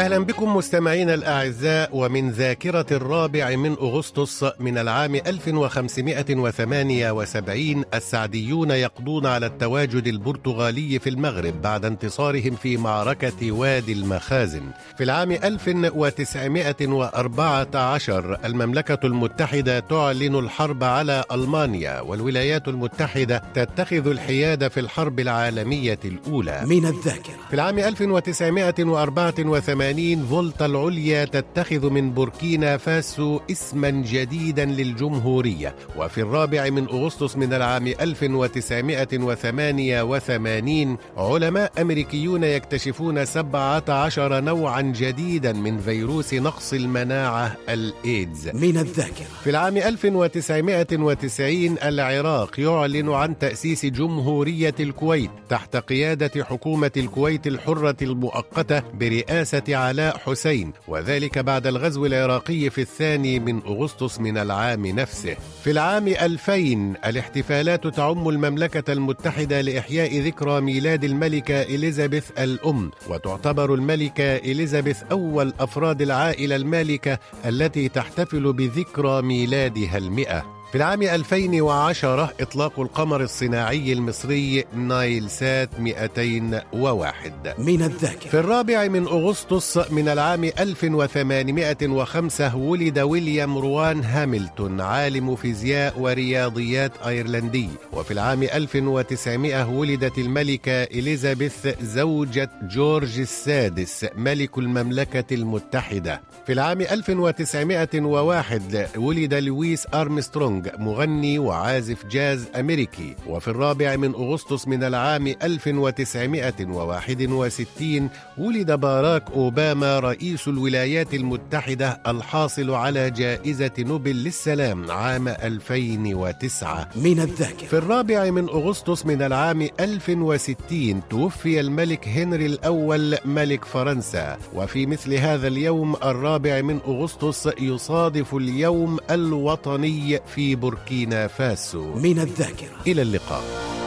أهلا بكم مستمعينا الأعزاء ومن ذاكرة الرابع من أغسطس من العام 1578 السعديون يقضون على التواجد البرتغالي في المغرب بعد انتصارهم في معركة وادي المخازن. في العام 1914 المملكة المتحدة تعلن الحرب على ألمانيا والولايات المتحدة تتخذ الحياد في الحرب العالمية الأولى. من الذاكرة. في العام 1984 فولتا العليا تتخذ من بوركينا فاسو اسما جديدا للجمهورية. وفي الرابع من أغسطس من العام 1988 علماء أمريكيون يكتشفون 17 نوعا جديدا من فيروس نقص المناعة الإيدز. من الذاكرة. في العام 1990 العراق يعلن عن تأسيس جمهورية الكويت تحت قيادة حكومة الكويت الحرة المؤقتة برئاسة علاء حسين وذلك بعد الغزو العراقي في الثاني من أغسطس من العام نفسه. في العام 2000 الاحتفالات تعم المملكة المتحدة لإحياء ذكرى ميلاد الملكة إليزابيث الأم وتعتبر الملكة إليزابيث أول أفراد العائلة المالكة التي تحتفل بذكرى ميلادها المئة. في العام 2010 إطلاق القمر الصناعي المصري نايل سات 201 من الذاكرة. في الرابع من أغسطس من العام 1805 ولد ويليام روان هاملتون عالم فيزياء ورياضيات أيرلندي. وفي العام 1900 ولدت الملكة إليزابيث زوجة جورج السادس ملك المملكة المتحدة. في العام 1901 ولد لويس أرمسترونغ مغني وعازف جاز أمريكي وفي الرابع من أغسطس من العام 1961 ولد باراك أوباما رئيس الولايات المتحدة الحاصل على جائزة نوبل للسلام عام 2009 من الذاكرة. في الرابع من أغسطس من العام 1060 توفي الملك هنري الأول ملك فرنسا. وفي مثل هذا اليوم الرابع من أغسطس يصادف اليوم الوطني في بوركينا فاسو. من الذاكرة. إلى اللقاء.